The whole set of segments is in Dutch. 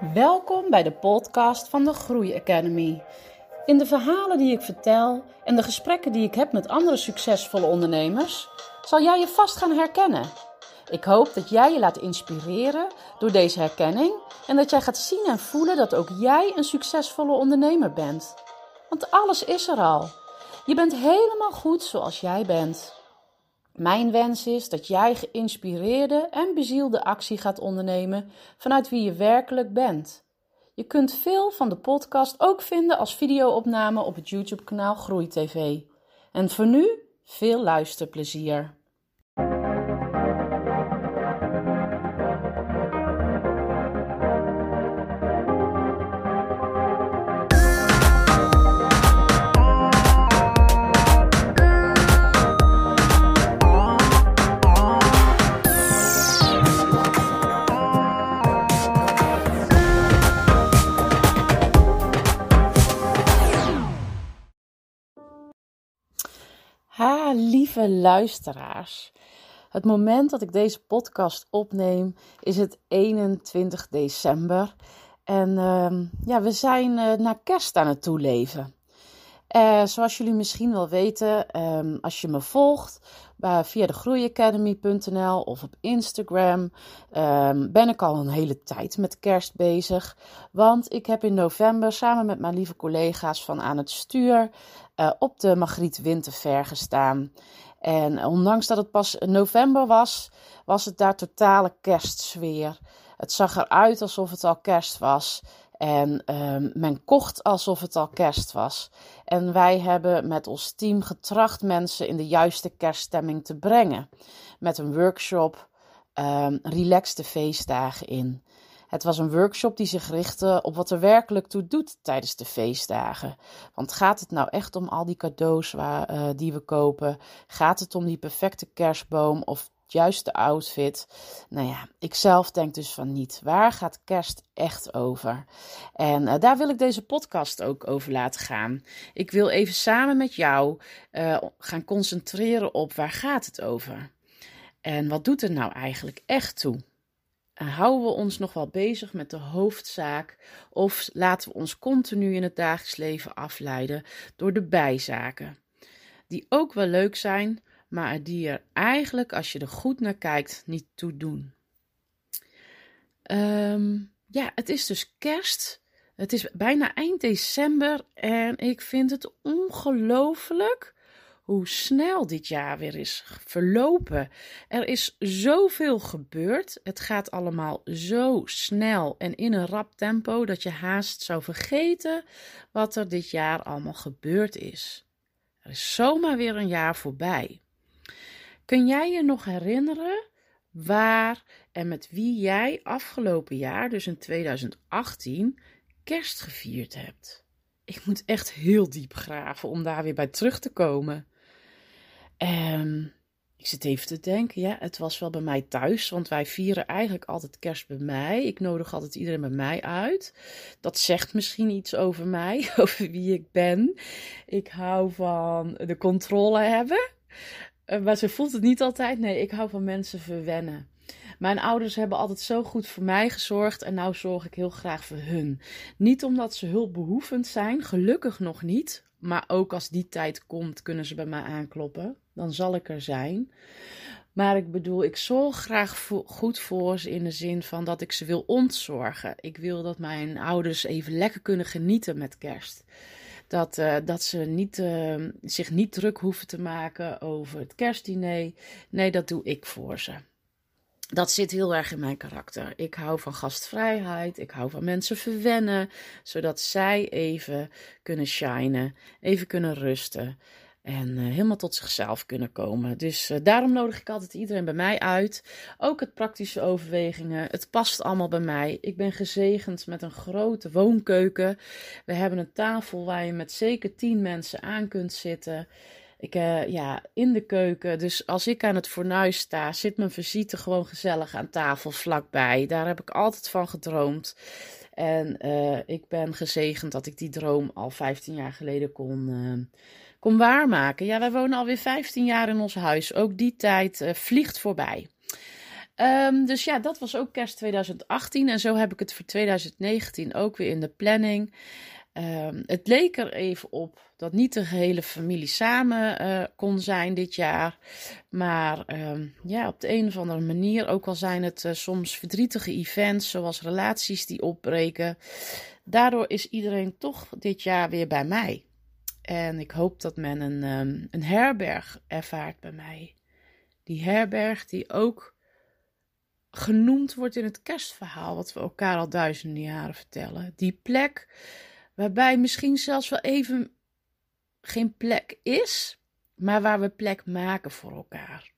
Welkom bij de podcast van de Groei Academy. In de verhalen die ik vertel en de gesprekken die ik heb met andere succesvolle ondernemers, zal jij je vast gaan herkennen. Ik hoop dat jij je laat inspireren door deze herkenning en dat jij gaat zien en voelen dat ook jij een succesvolle ondernemer bent. Want alles is er al. Je bent helemaal goed zoals jij bent. Mijn wens is dat jij geïnspireerde en bezielde actie gaat ondernemen vanuit wie je werkelijk bent. Je kunt veel van de podcast ook vinden als videoopname op het YouTube-kanaal Groei TV. En voor nu veel luisterplezier. Lieve luisteraars. Het moment dat ik deze podcast opneem is het 21 december. En uh, ja, we zijn uh, naar kerst aan het toeleven. Uh, zoals jullie misschien wel weten, um, als je me volgt uh, via de groeiacademy.nl of op Instagram, um, ben ik al een hele tijd met kerst bezig. Want ik heb in november samen met mijn lieve collega's van Aan het Stuur uh, op de Magriet Winterver gestaan. En ondanks dat het pas november was, was het daar totale kerstsfeer. Het zag eruit alsof het al kerst was. En um, men kocht alsof het al kerst was. En wij hebben met ons team getracht mensen in de juiste kerststemming te brengen. Met een workshop, um, relaxte feestdagen in. Het was een workshop die zich richtte op wat er werkelijk toe doet tijdens de feestdagen. Want gaat het nou echt om al die cadeaus waar, uh, die we kopen? Gaat het om die perfecte kerstboom of juiste outfit. Nou ja, ik zelf denk dus van niet. Waar gaat kerst echt over? En uh, daar wil ik deze podcast ook over laten gaan. Ik wil even samen met jou uh, gaan concentreren op waar gaat het over? En wat doet er nou eigenlijk echt toe? Houden we ons nog wel bezig met de hoofdzaak of laten we ons continu in het dagelijks leven afleiden door de bijzaken? Die ook wel leuk zijn, maar die er eigenlijk, als je er goed naar kijkt, niet toe doen. Um, ja, het is dus kerst. Het is bijna eind december en ik vind het ongelooflijk hoe snel dit jaar weer is verlopen. Er is zoveel gebeurd. Het gaat allemaal zo snel en in een rap tempo dat je haast zou vergeten wat er dit jaar allemaal gebeurd is. Er is zomaar weer een jaar voorbij. Kun jij je nog herinneren waar en met wie jij afgelopen jaar, dus in 2018, kerst gevierd hebt? Ik moet echt heel diep graven om daar weer bij terug te komen. Um, ik zit even te denken, ja, het was wel bij mij thuis, want wij vieren eigenlijk altijd kerst bij mij. Ik nodig altijd iedereen bij mij uit. Dat zegt misschien iets over mij, over wie ik ben. Ik hou van de controle hebben. Eh, maar ze voelt het niet altijd. Nee, ik hou van mensen verwennen. Mijn ouders hebben altijd zo goed voor mij gezorgd en nou zorg ik heel graag voor hun. Niet omdat ze hulpbehoevend zijn, gelukkig nog niet. Maar ook als die tijd komt, kunnen ze bij mij aankloppen. Dan zal ik er zijn. Maar ik bedoel, ik zorg graag goed voor ze in de zin van dat ik ze wil ontzorgen. Ik wil dat mijn ouders even lekker kunnen genieten met kerst. Dat, uh, dat ze niet, uh, zich niet druk hoeven te maken over het kerstdiner. Nee, dat doe ik voor ze. Dat zit heel erg in mijn karakter. Ik hou van gastvrijheid. Ik hou van mensen verwennen. Zodat zij even kunnen shinen. Even kunnen rusten. En uh, helemaal tot zichzelf kunnen komen. Dus uh, daarom nodig ik altijd iedereen bij mij uit. Ook het praktische overwegingen. Het past allemaal bij mij. Ik ben gezegend met een grote woonkeuken. We hebben een tafel waar je met zeker tien mensen aan kunt zitten. Ik, uh, ja, in de keuken. Dus als ik aan het fornuis sta, zit mijn visite gewoon gezellig aan tafel vlakbij. Daar heb ik altijd van gedroomd. En ik ben gezegend dat ik die droom al 15 jaar geleden kon kon waarmaken. Ja, wij wonen alweer 15 jaar in ons huis. Ook die tijd uh, vliegt voorbij. Ehm, dus ja, dat was ook kerst 2018. En zo heb ik het voor 2019 ook weer in de planning. Ehm, het leek er even op dat niet de gehele familie samen uh, kon zijn dit jaar. Maar um, ja, op de een of andere manier, ook al zijn het uh, soms verdrietige events, zoals relaties die opbreken. Daardoor is iedereen toch dit jaar weer bij mij. En ik hoop dat men een, um, een herberg ervaart bij mij. Die herberg die ook genoemd wordt in het kerstverhaal, wat we elkaar al duizenden jaren vertellen. Die plek waarbij misschien zelfs wel even geen plek is, maar waar we plek maken voor elkaar.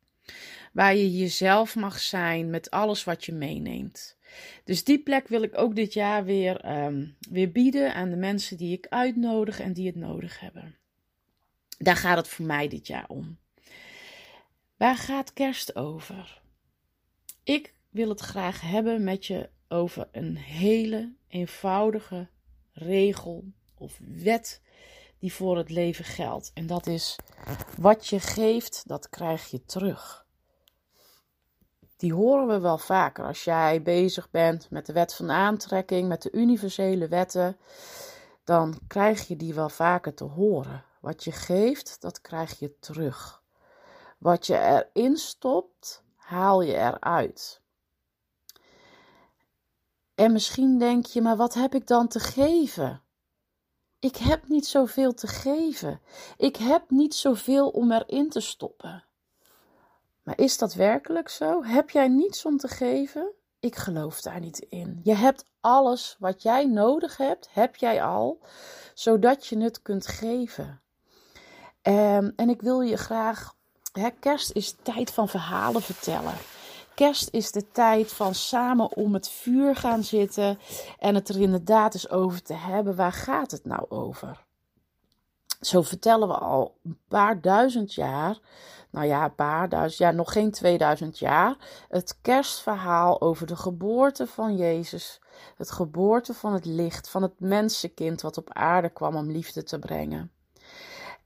Waar je jezelf mag zijn met alles wat je meeneemt. Dus die plek wil ik ook dit jaar weer, um, weer bieden aan de mensen die ik uitnodig en die het nodig hebben. Daar gaat het voor mij dit jaar om. Waar gaat kerst over? Ik wil het graag hebben met je over een hele eenvoudige regel of wet die voor het leven geldt. En dat is: wat je geeft, dat krijg je terug. Die horen we wel vaker als jij bezig bent met de wet van aantrekking, met de universele wetten. Dan krijg je die wel vaker te horen. Wat je geeft, dat krijg je terug. Wat je erin stopt, haal je eruit. En misschien denk je, maar wat heb ik dan te geven? Ik heb niet zoveel te geven. Ik heb niet zoveel om erin te stoppen. Maar is dat werkelijk zo? Heb jij niets om te geven? Ik geloof daar niet in. Je hebt alles wat jij nodig hebt, heb jij al, zodat je het kunt geven. Um, en ik wil je graag. Hè, kerst is tijd van verhalen vertellen. Kerst is de tijd van samen om het vuur gaan zitten en het er inderdaad eens over te hebben. Waar gaat het nou over? Zo vertellen we al een paar duizend jaar, nou ja, een paar duizend jaar, nog geen 2000 jaar, het kerstverhaal over de geboorte van Jezus, het geboorte van het licht, van het mensenkind wat op aarde kwam om liefde te brengen.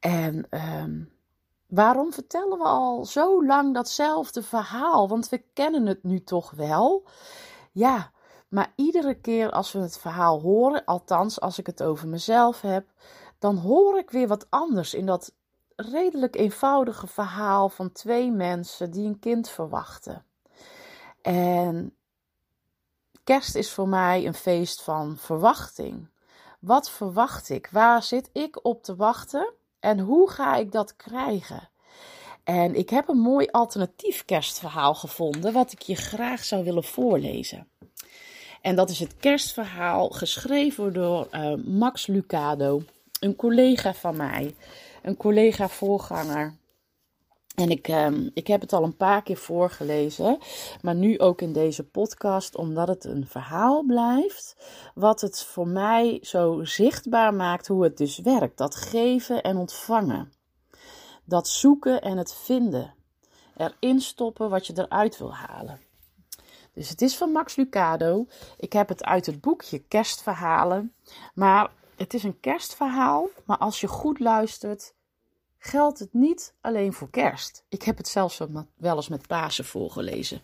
En um, Waarom vertellen we al zo lang datzelfde verhaal? Want we kennen het nu toch wel. Ja, maar iedere keer als we het verhaal horen, althans als ik het over mezelf heb, dan hoor ik weer wat anders in dat redelijk eenvoudige verhaal van twee mensen die een kind verwachten. En kerst is voor mij een feest van verwachting. Wat verwacht ik? Waar zit ik op te wachten? En hoe ga ik dat krijgen? En ik heb een mooi alternatief kerstverhaal gevonden, wat ik je graag zou willen voorlezen. En dat is het kerstverhaal geschreven door uh, Max Lucado, een collega van mij, een collega-voorganger. En ik, um, ik heb het al een paar keer voorgelezen, maar nu ook in deze podcast, omdat het een verhaal blijft, wat het voor mij zo zichtbaar maakt hoe het dus werkt. Dat geven en ontvangen. Dat zoeken en het vinden. Erin stoppen wat je eruit wil halen. Dus het is van Max Lucado. Ik heb het uit het boekje Kerstverhalen. Maar het is een kerstverhaal, maar als je goed luistert, geldt het niet alleen voor kerst. Ik heb het zelfs wel eens met Pasen voorgelezen.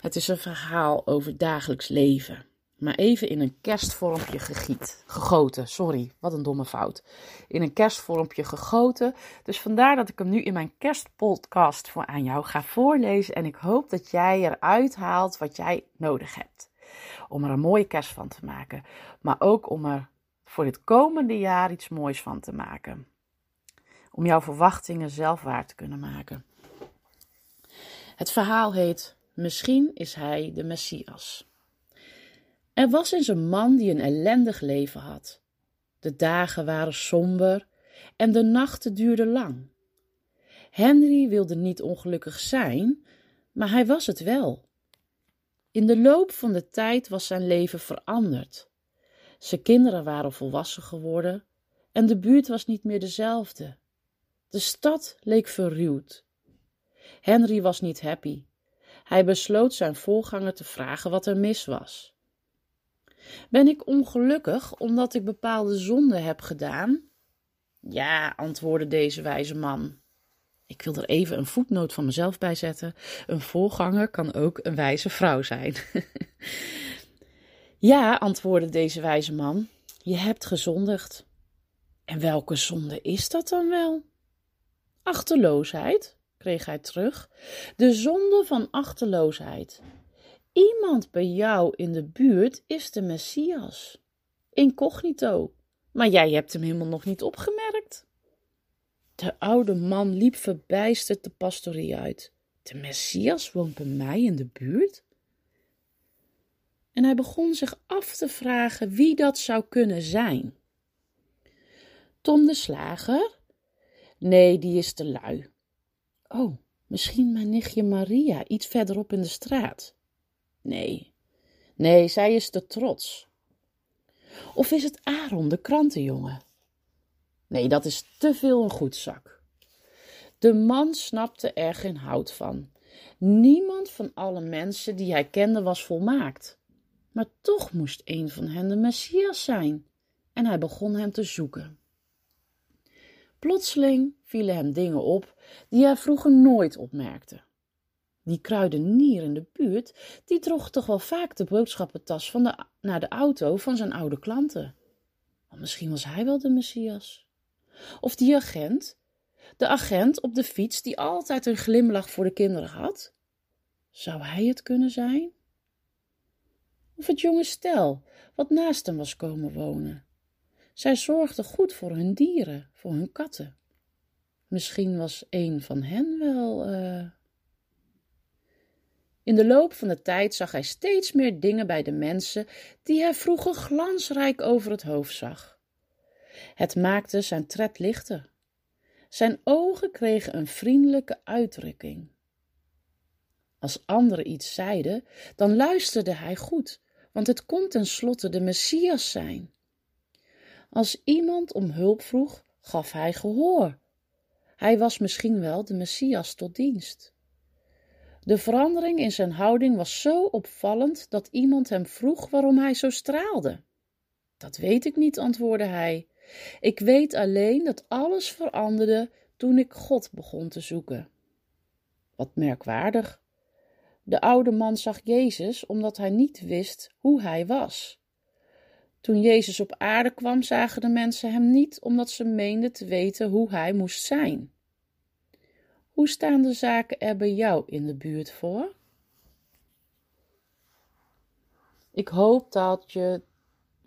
Het is een verhaal over dagelijks leven. Maar even in een kerstvormpje gegiet, gegoten. Sorry, wat een domme fout. In een kerstvormpje gegoten. Dus vandaar dat ik hem nu in mijn kerstpodcast voor aan jou ga voorlezen. En ik hoop dat jij eruit haalt wat jij nodig hebt. Om er een mooie kerst van te maken. Maar ook om er voor dit komende jaar iets moois van te maken om jouw verwachtingen zelf waar te kunnen maken. Het verhaal heet Misschien is hij de Messias. Er was eens een man die een ellendig leven had. De dagen waren somber en de nachten duurden lang. Henry wilde niet ongelukkig zijn, maar hij was het wel. In de loop van de tijd was zijn leven veranderd. Zijn kinderen waren volwassen geworden en de buurt was niet meer dezelfde. De stad leek verruwd. Henry was niet happy. Hij besloot zijn voorganger te vragen wat er mis was. Ben ik ongelukkig omdat ik bepaalde zonden heb gedaan? Ja, antwoordde deze wijze man. Ik wil er even een voetnoot van mezelf bij zetten. Een voorganger kan ook een wijze vrouw zijn. ja, antwoordde deze wijze man, je hebt gezondigd. En welke zonde is dat dan wel? Achterloosheid, kreeg hij terug. De zonde van achterloosheid. Iemand bij jou in de buurt is de Messias. Incognito. Maar jij hebt hem helemaal nog niet opgemerkt. De oude man liep verbijsterd de pastorie uit. De Messias woont bij mij in de buurt? En hij begon zich af te vragen wie dat zou kunnen zijn. Tom de Slager? Nee, die is te lui. Oh, misschien mijn nichtje Maria, iets verderop in de straat. Nee, nee, zij is te trots. Of is het Aaron, de krantenjongen? Nee, dat is te veel een goedzak. De man snapte er geen hout van. Niemand van alle mensen die hij kende was volmaakt. Maar toch moest een van hen de Messias zijn. En hij begon hem te zoeken. Plotseling vielen hem dingen op die hij vroeger nooit opmerkte. Die kruidenier in de buurt, die droeg toch wel vaak de boodschappentas van de, naar de auto van zijn oude klanten. Want misschien was hij wel de Messias. Of die agent, de agent op de fiets die altijd een glimlach voor de kinderen had. Zou hij het kunnen zijn? Of het jonge stel wat naast hem was komen wonen. Zij zorgde goed voor hun dieren, voor hun katten. Misschien was een van hen wel. Uh... In de loop van de tijd zag hij steeds meer dingen bij de mensen die hij vroeger glansrijk over het hoofd zag. Het maakte zijn tred lichter. Zijn ogen kregen een vriendelijke uitdrukking. Als anderen iets zeiden, dan luisterde hij goed, want het kon tenslotte de Messias zijn. Als iemand om hulp vroeg, gaf hij gehoor. Hij was misschien wel de Messias tot dienst. De verandering in zijn houding was zo opvallend dat iemand hem vroeg waarom hij zo straalde. Dat weet ik niet, antwoordde hij. Ik weet alleen dat alles veranderde toen ik God begon te zoeken. Wat merkwaardig. De oude man zag Jezus omdat hij niet wist hoe hij was. Toen Jezus op aarde kwam, zagen de mensen hem niet omdat ze meenden te weten hoe hij moest zijn. Hoe staan de zaken er bij jou in de buurt voor? Ik hoop dat je,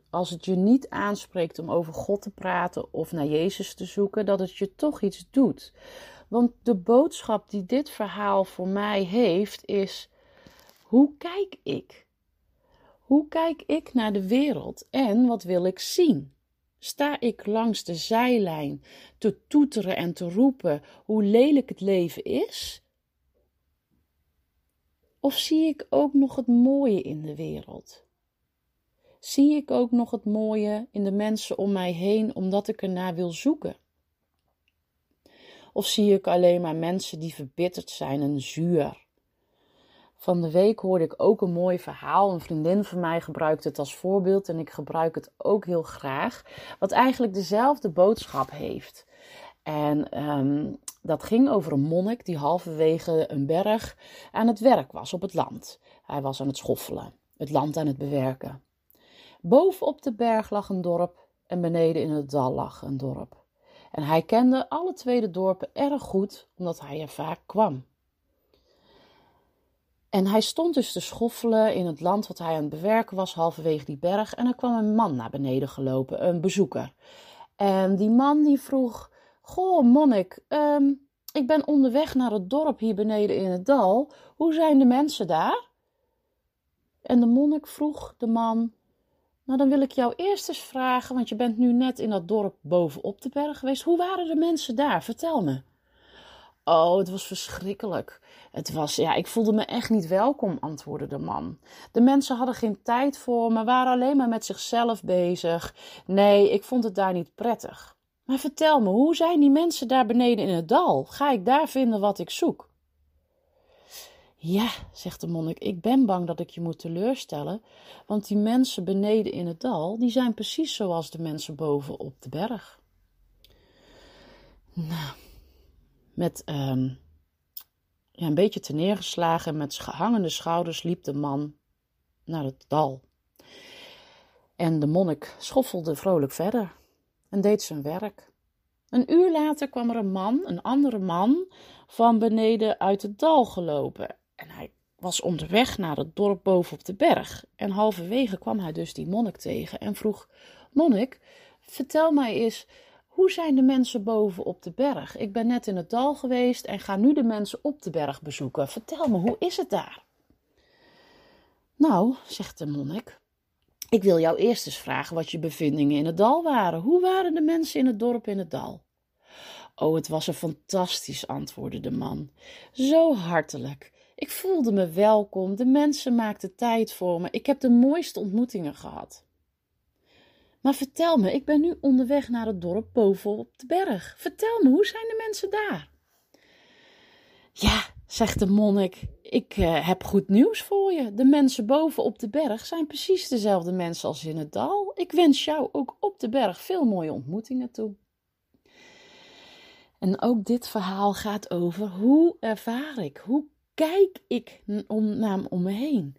als het je niet aanspreekt om over God te praten of naar Jezus te zoeken, dat het je toch iets doet. Want de boodschap die dit verhaal voor mij heeft, is: hoe kijk ik? Hoe kijk ik naar de wereld en wat wil ik zien? Sta ik langs de zijlijn te toeteren en te roepen hoe lelijk het leven is? Of zie ik ook nog het mooie in de wereld? Zie ik ook nog het mooie in de mensen om mij heen omdat ik ernaar wil zoeken? Of zie ik alleen maar mensen die verbitterd zijn en zuur? Van de week hoorde ik ook een mooi verhaal. Een vriendin van mij gebruikt het als voorbeeld en ik gebruik het ook heel graag. Wat eigenlijk dezelfde boodschap heeft. En ehm, dat ging over een monnik die halverwege een berg aan het werk was op het land. Hij was aan het schoffelen, het land aan het bewerken. Boven op de berg lag een dorp en beneden in het dal lag een dorp. En hij kende alle twee de dorpen erg goed, omdat hij er vaak kwam. En hij stond dus te schoffelen in het land wat hij aan het bewerken was, halverwege die berg. En er kwam een man naar beneden gelopen, een bezoeker. En die man die vroeg: Goh, monnik, ehm, ik ben onderweg naar het dorp hier beneden in het dal. Hoe zijn de mensen daar? En de monnik vroeg de man: Nou, dan wil ik jou eerst eens vragen, want je bent nu net in dat dorp bovenop de berg geweest. Hoe waren de mensen daar? Vertel me. Oh, het was verschrikkelijk. Het was, ja, ik voelde me echt niet welkom, antwoordde de man. De mensen hadden geen tijd voor me, waren alleen maar met zichzelf bezig. Nee, ik vond het daar niet prettig. Maar vertel me, hoe zijn die mensen daar beneden in het dal? Ga ik daar vinden wat ik zoek? Ja, zegt de monnik, ik ben bang dat ik je moet teleurstellen, want die mensen beneden in het dal, die zijn precies zoals de mensen boven op de berg. Nou, met ehm, ja, een beetje neergeslagen en met hangende schouders liep de man naar het dal. En de monnik schoffelde vrolijk verder en deed zijn werk. Een uur later kwam er een man, een andere man, van beneden uit het dal gelopen. Was onderweg naar het dorp boven op de berg. En halverwege kwam hij dus die monnik tegen en vroeg: Monnik, vertel mij eens, hoe zijn de mensen boven op de berg? Ik ben net in het dal geweest en ga nu de mensen op de berg bezoeken. Vertel me, hoe is het daar? Nou, zegt de monnik, ik wil jou eerst eens vragen wat je bevindingen in het dal waren. Hoe waren de mensen in het dorp in het dal? Oh, het was een fantastisch, antwoordde de man. Zo hartelijk. Ik voelde me welkom, de mensen maakten tijd voor me, ik heb de mooiste ontmoetingen gehad. Maar vertel me, ik ben nu onderweg naar het dorp boven op de berg. Vertel me, hoe zijn de mensen daar? Ja, zegt de monnik, ik uh, heb goed nieuws voor je. De mensen boven op de berg zijn precies dezelfde mensen als in het dal. Ik wens jou ook op de berg veel mooie ontmoetingen toe. En ook dit verhaal gaat over hoe ervaar ik, hoe kijk ik om, naar om me heen.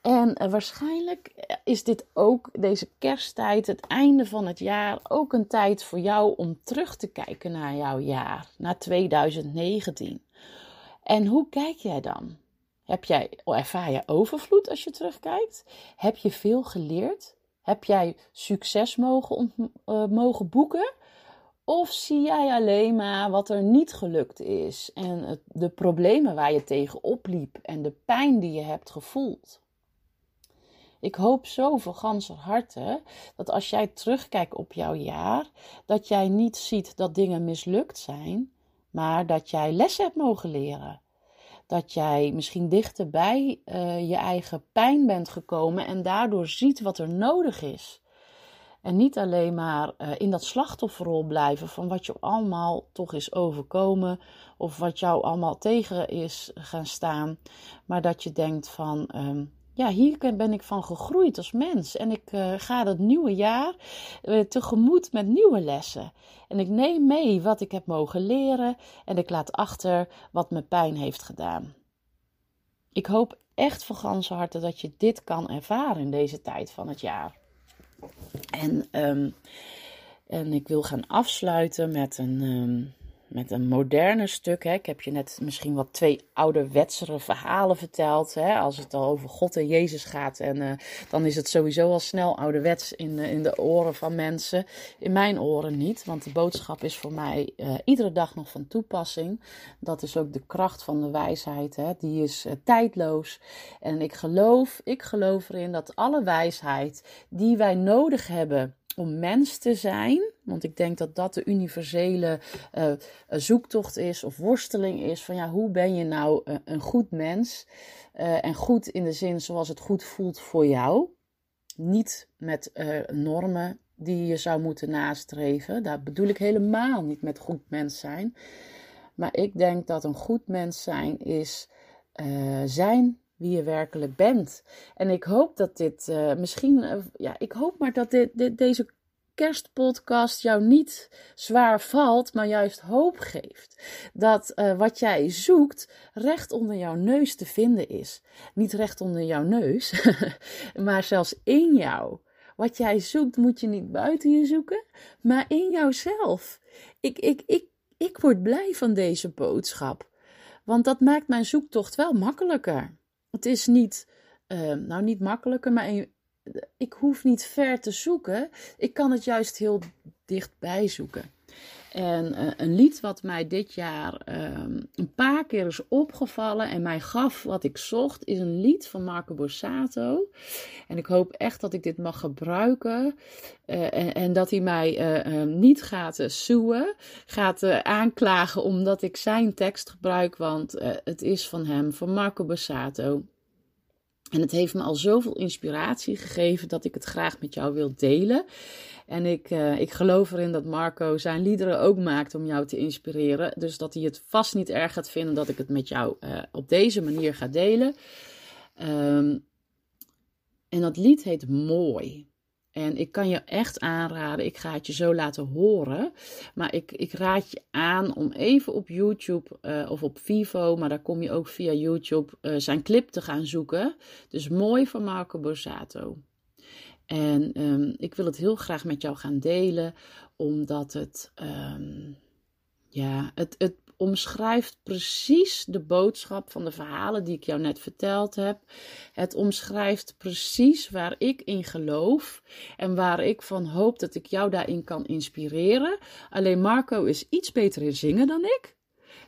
En uh, waarschijnlijk is dit ook, deze kersttijd, het einde van het jaar, ook een tijd voor jou om terug te kijken naar jouw jaar, naar 2019. En hoe kijk jij dan? Heb jij, ervaar je overvloed als je terugkijkt? Heb je veel geleerd? Heb jij succes mogen, uh, mogen boeken? Of zie jij alleen maar wat er niet gelukt is en de problemen waar je tegen opliep en de pijn die je hebt gevoeld? Ik hoop zo van ganser harte dat als jij terugkijkt op jouw jaar, dat jij niet ziet dat dingen mislukt zijn, maar dat jij lessen hebt mogen leren. Dat jij misschien dichterbij uh, je eigen pijn bent gekomen en daardoor ziet wat er nodig is. En niet alleen maar uh, in dat slachtofferrol blijven van wat je allemaal toch is overkomen of wat jou allemaal tegen is gaan staan, maar dat je denkt van um, ja, hier ben ik van gegroeid als mens. En ik uh, ga dat nieuwe jaar uh, tegemoet met nieuwe lessen. En ik neem mee wat ik heb mogen leren en ik laat achter wat me pijn heeft gedaan. Ik hoop echt van ganse harte dat je dit kan ervaren in deze tijd van het jaar. En, um, en ik wil gaan afsluiten met een, um, met een moderne stuk. Hè. Ik heb je net misschien wat twee ouderwetsere verhalen verteld. Hè. Als het al over God en Jezus gaat. En uh, dan is het sowieso al snel ouderwets in, uh, in de oren van mensen. In mijn oren niet. Want de boodschap is voor mij uh, iedere dag nog van toepassing. Dat is ook de kracht van de wijsheid. Hè. Die is tijdloos. En ik geloof, ik geloof erin dat alle wijsheid die wij nodig hebben om mens te zijn. Want ik denk dat dat de universele uh, zoektocht is of worsteling is. Van ja, hoe ben je nou uh, een goed mens? en goed in de zin zoals het goed voelt voor jou. Niet met normen die je zou moeten nastreven. Daar bedoel ik helemaal niet met goed mens zijn. Maar ik denk dat een goed mens zijn is zijn wie je werkelijk bent. En ik hoop dat dit uh, misschien, uh, ja, ik hoop maar dat dit, deze kerstpodcast jou niet zwaar valt, maar juist hoop geeft. Dat uh, wat jij zoekt recht onder jouw neus te vinden is. Niet recht onder jouw neus, maar zelfs in jou. Wat jij zoekt moet je niet buiten je zoeken, maar in jouzelf. Ik, ik, ik, ik word blij van deze boodschap. Want dat maakt mijn zoektocht wel makkelijker. Het is niet, uh, nou niet makkelijker, maar ik hoef niet ver te zoeken. Ik kan het juist heel dichtbij zoeken. En uh, een lied wat mij dit jaar uh, een paar keer is opgevallen en mij gaf wat ik zocht, is een lied van Marco Borsato. En ik hoop echt dat ik dit mag gebruiken uh, en, en, dat hij mij niet gaat suwen, gaat aanklagen omdat ik zijn tekst gebruik, want het is van hem, van Marco Borsato. En het heeft me al zoveel inspiratie gegeven dat ik het graag met jou wil delen. En ik, uh, ik geloof erin dat Marco zijn liederen ook maakt om jou te inspireren. Dus dat hij het vast niet erg gaat vinden dat ik het met jou uh, op deze manier ga delen. Um, en dat lied heet Mooi. En ik kan je echt aanraden, ik ga het je zo laten horen. Maar ik, ik raad je aan om even op YouTube uh, of op Vivo, maar daar kom je ook via YouTube, zijn clip te gaan zoeken. Dus mooi van Marco Borsato. En um, ik wil het heel graag met jou gaan delen, omdat het, um, ja, het, het omschrijft precies de boodschap van de verhalen die ik jou net verteld heb. Het omschrijft precies waar ik in geloof en waar ik van hoop dat ik jou daarin kan inspireren. Alleen Marco is iets beter in zingen dan ik.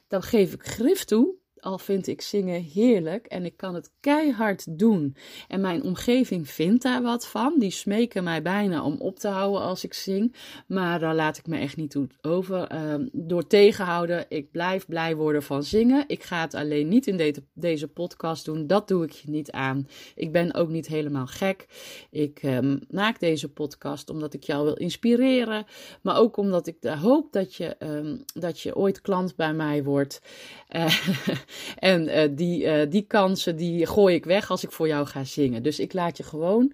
Dan geef ik grif toe al vind ik zingen heerlijk en ik kan het keihard doen. En mijn omgeving vindt daar wat van. Die smeken mij bijna om op te houden als ik zing. Maar daar laat ik me echt niet over. Uh, door tegenhouden, ik blijf blij worden van zingen. Ik ga het alleen niet in de, deze podcast doen. Dat doe ik je niet aan. Ik ben ook niet helemaal gek. Ik uh, maak deze podcast omdat ik jou wil inspireren. Maar ook omdat ik hoop dat je, uh, dat je ooit klant bij mij wordt. Eh, en uh, die, uh, die kansen die gooi ik weg als ik voor jou ga zingen. Dus ik laat je gewoon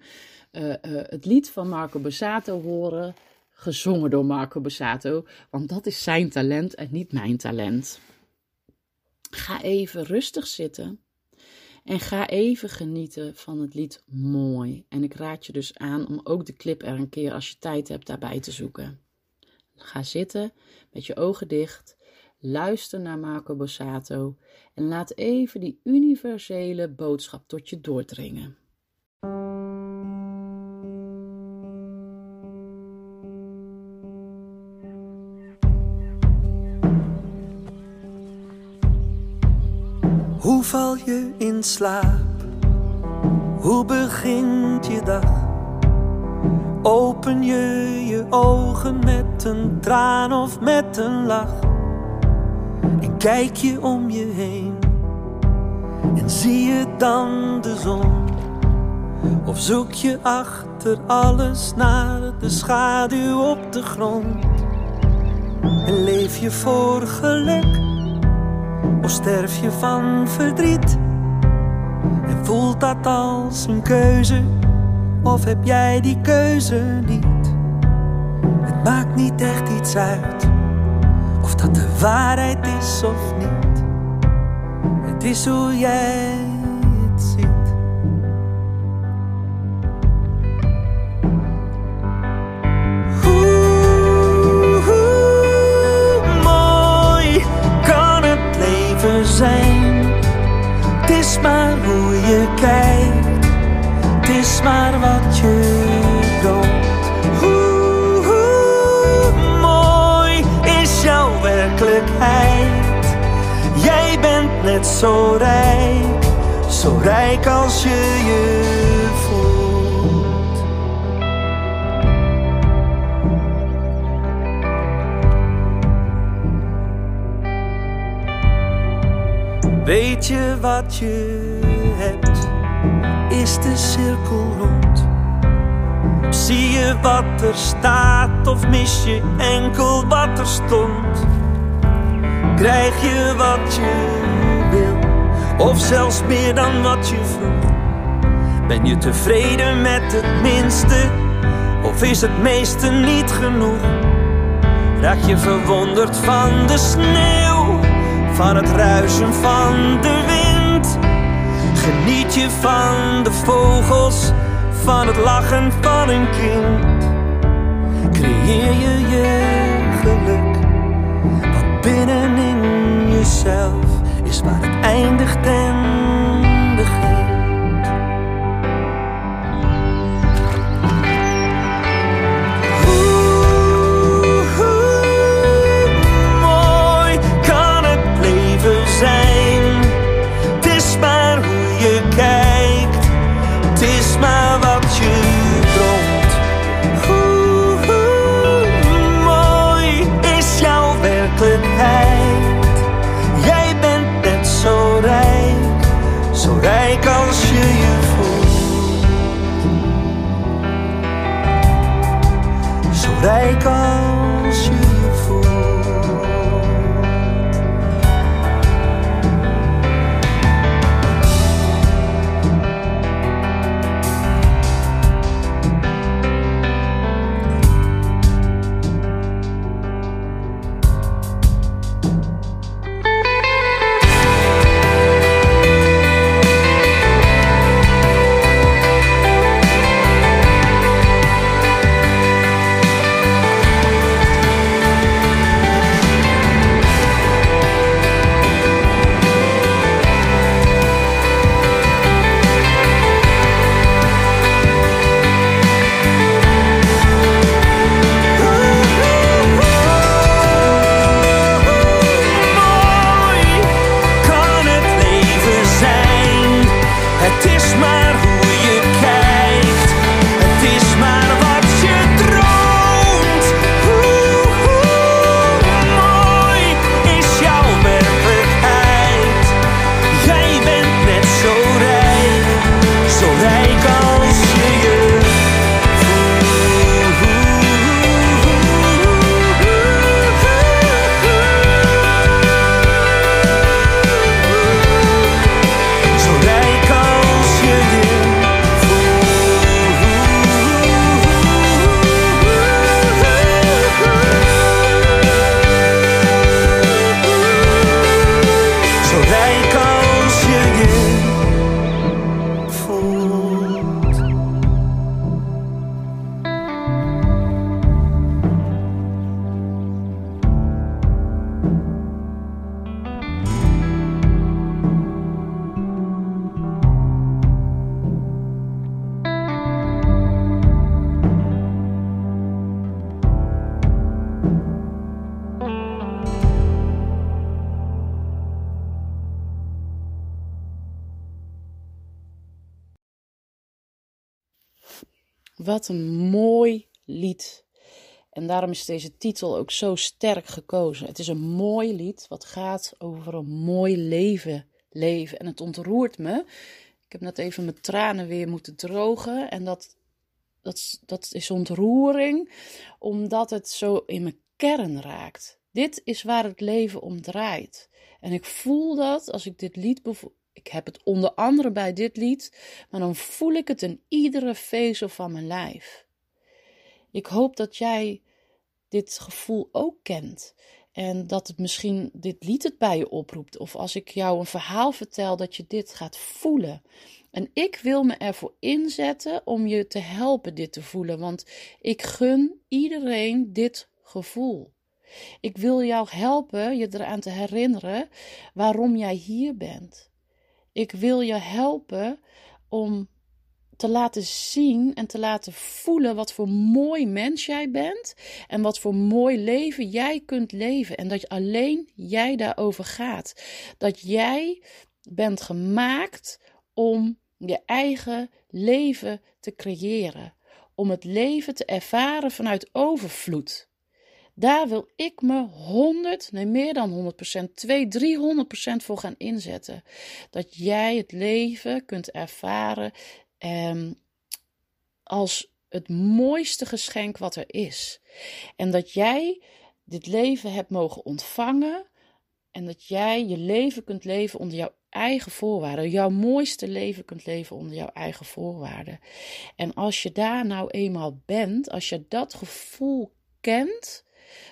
uh, het lied van Marco Bassato horen, gezongen door Marco Bassato, want dat is zijn talent en niet mijn talent. Ga even rustig zitten en ga even genieten van het lied Mooi. En ik raad je dus aan om ook de clip er een keer als je tijd hebt daarbij te zoeken. Ga zitten met je ogen dicht Luister naar Marco Bossato en laat even die universele boodschap tot je doordringen. Hoe val je in slaap? Hoe begint je dag? Open je je ogen met een traan of met een lach? Kijk je om je heen en zie je dan de zon? Of zoek je achter alles naar de schaduw op de grond? En leef je voor geluk? Of sterf je van verdriet? En voelt dat als een keuze? Of heb jij die keuze niet? Het maakt niet echt iets uit of dat de waarheid is of niet. Het is hoe jij het ziet. Hoe, mooi kan het leven zijn. Het is maar hoe je kijkt. Het is maar wat je werkelijkheid. Jij bent net zo rijk, zo rijk als je je voelt. Weet je wat je hebt? Is de cirkel rond? Zie je wat er staat of mis je enkel wat er stond? Krijg je wat je wil, of zelfs meer dan wat je vroeg? Ben je tevreden met het minste, of is het meeste niet genoeg? Raak je verwonderd van de sneeuw, van het ruisen van de wind? Geniet je van de vogels, van het lachen van een kind? Creëer je je geluk, binnenin jezelf is waar het eindigt en Zo rijk Wat een mooi lied. En daarom is deze titel ook zo sterk gekozen. Het is een mooi lied wat gaat over een mooi leven. leven. En het ontroert me. Ik heb net even mijn tranen weer moeten drogen. En dat, dat, dat is ontroering, omdat het zo in mijn kern raakt. Dit is waar het leven om draait. En ik voel dat als ik dit lied ik heb het onder andere bij dit lied, maar dan voel ik het in iedere vezel van mijn lijf. Ik hoop dat jij dit gevoel ook kent. En dat het misschien dit lied het bij je oproept. Of als ik jou een verhaal vertel, dat je dit gaat voelen. En ik wil me ervoor inzetten om je te helpen dit te voelen. Want ik gun iedereen dit gevoel. Ik wil jou helpen je eraan te herinneren waarom jij hier bent. Ik wil je helpen om te laten zien en te laten voelen wat voor mooi mens jij bent en wat voor mooi leven jij kunt leven en dat alleen jij daarover gaat. Dat jij bent gemaakt om je eigen leven te creëren, om het leven te ervaren vanuit overvloed. Daar wil ik me 100, nee meer dan 100%, 2, 300% voor gaan inzetten. Dat jij het leven kunt ervaren um, als het mooiste geschenk wat er is. En dat jij dit leven hebt mogen ontvangen en dat jij je leven kunt leven onder jouw eigen voorwaarden. Jouw mooiste leven kunt leven onder jouw eigen voorwaarden. En als je daar nou eenmaal bent, als je dat gevoel kent,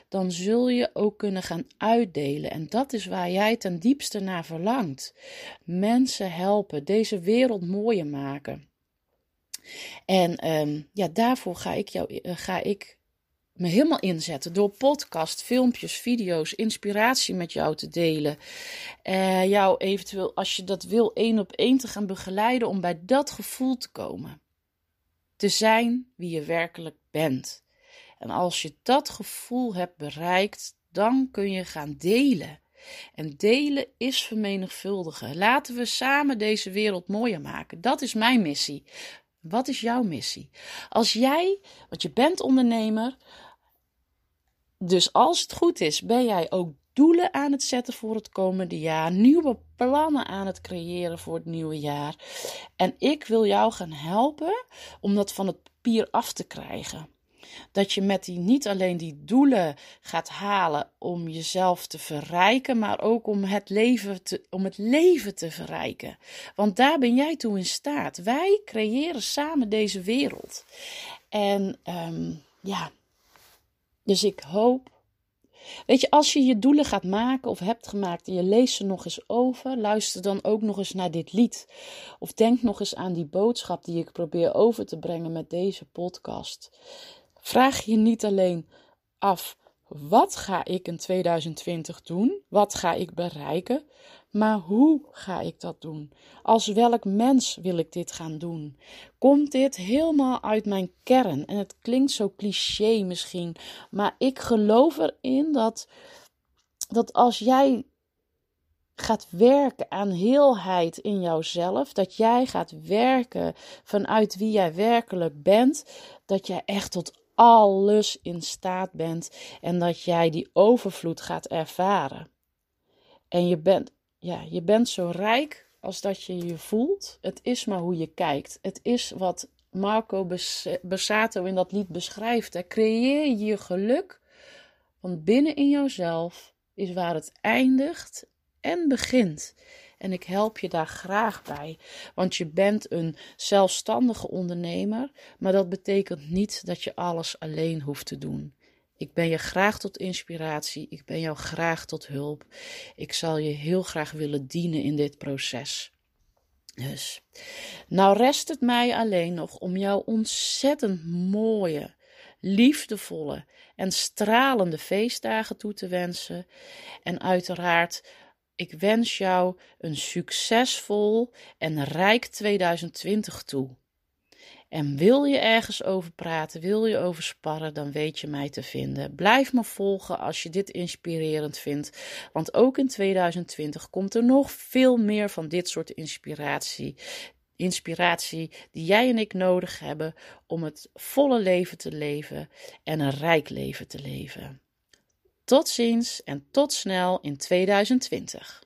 dan zul je ook kunnen gaan uitdelen. En dat is waar jij ten diepste naar verlangt. Mensen helpen, deze wereld mooier maken. En um, ja, daarvoor ga ik, jou, eh, ga ik me helemaal inzetten door podcast, filmpjes, video's, inspiratie met jou te delen. Uh, jou eventueel, als je dat wil, één op één te gaan begeleiden om bij dat gevoel te komen. Te zijn wie je werkelijk bent. En als je dat gevoel hebt bereikt, dan kun je gaan delen. En delen is vermenigvuldigen. Laten we samen deze wereld mooier maken. Dat is mijn missie. Wat is jouw missie? Als jij, want je bent ondernemer, dus als het goed is, ben jij ook doelen aan het zetten voor het komende jaar, nieuwe plannen aan het creëren voor het nieuwe jaar. En ik wil jou gaan helpen om dat van het papier af te krijgen. Dat je met die niet alleen die doelen gaat halen om jezelf te verrijken, maar ook om het leven te, om het leven te verrijken. Want daar ben jij toe in staat. Wij creëren samen deze wereld. En um, ja, dus ik hoop Weet je, als je je doelen gaat maken of hebt gemaakt en je leest ze nog eens over, luister dan ook nog eens naar dit lied. Of denk nog eens aan die boodschap die ik probeer over te brengen met deze podcast. Vraag je niet alleen af: wat ga ik in 2020 doen? Wat ga ik bereiken? Maar hoe ga ik dat doen? Als welk mens wil ik dit gaan doen? Komt dit helemaal uit mijn kern? En het klinkt zo cliché misschien, maar ik geloof erin dat, dat als jij gaat werken aan heelheid in jouzelf, dat jij gaat werken vanuit wie jij werkelijk bent, dat jij echt tot alles in staat bent en dat jij die overvloed gaat ervaren. En je bent, ja, je bent zo rijk als dat je je voelt. Het is maar hoe je kijkt. Het is wat Marco Besato in dat lied beschrijft. Hè. Creëer je geluk, want binnen in jouzelf is waar het eindigt en begint. En ik help je daar graag bij. Want je bent een zelfstandige ondernemer, maar dat betekent niet dat je alles alleen hoeft te doen. Ik ben je graag tot inspiratie. Ik ben jou graag tot hulp. Ik zal je heel graag willen dienen in dit proces. Dus, nou rest het mij alleen nog om jou ontzettend mooie, liefdevolle en stralende feestdagen toe te wensen. En uiteraard ik wens jou een succesvol en rijk 2020 toe. En wil je ergens over praten, wil je over sparren, dan weet je mij te vinden. Blijf me volgen als je dit inspirerend vindt. Want ook in 2020 komt er nog veel meer van dit soort inspiratie Inspiratie die jij en ik nodig hebben om het volle leven te leven en een rijk leven te leven. Tot ziens en tot snel in 2020.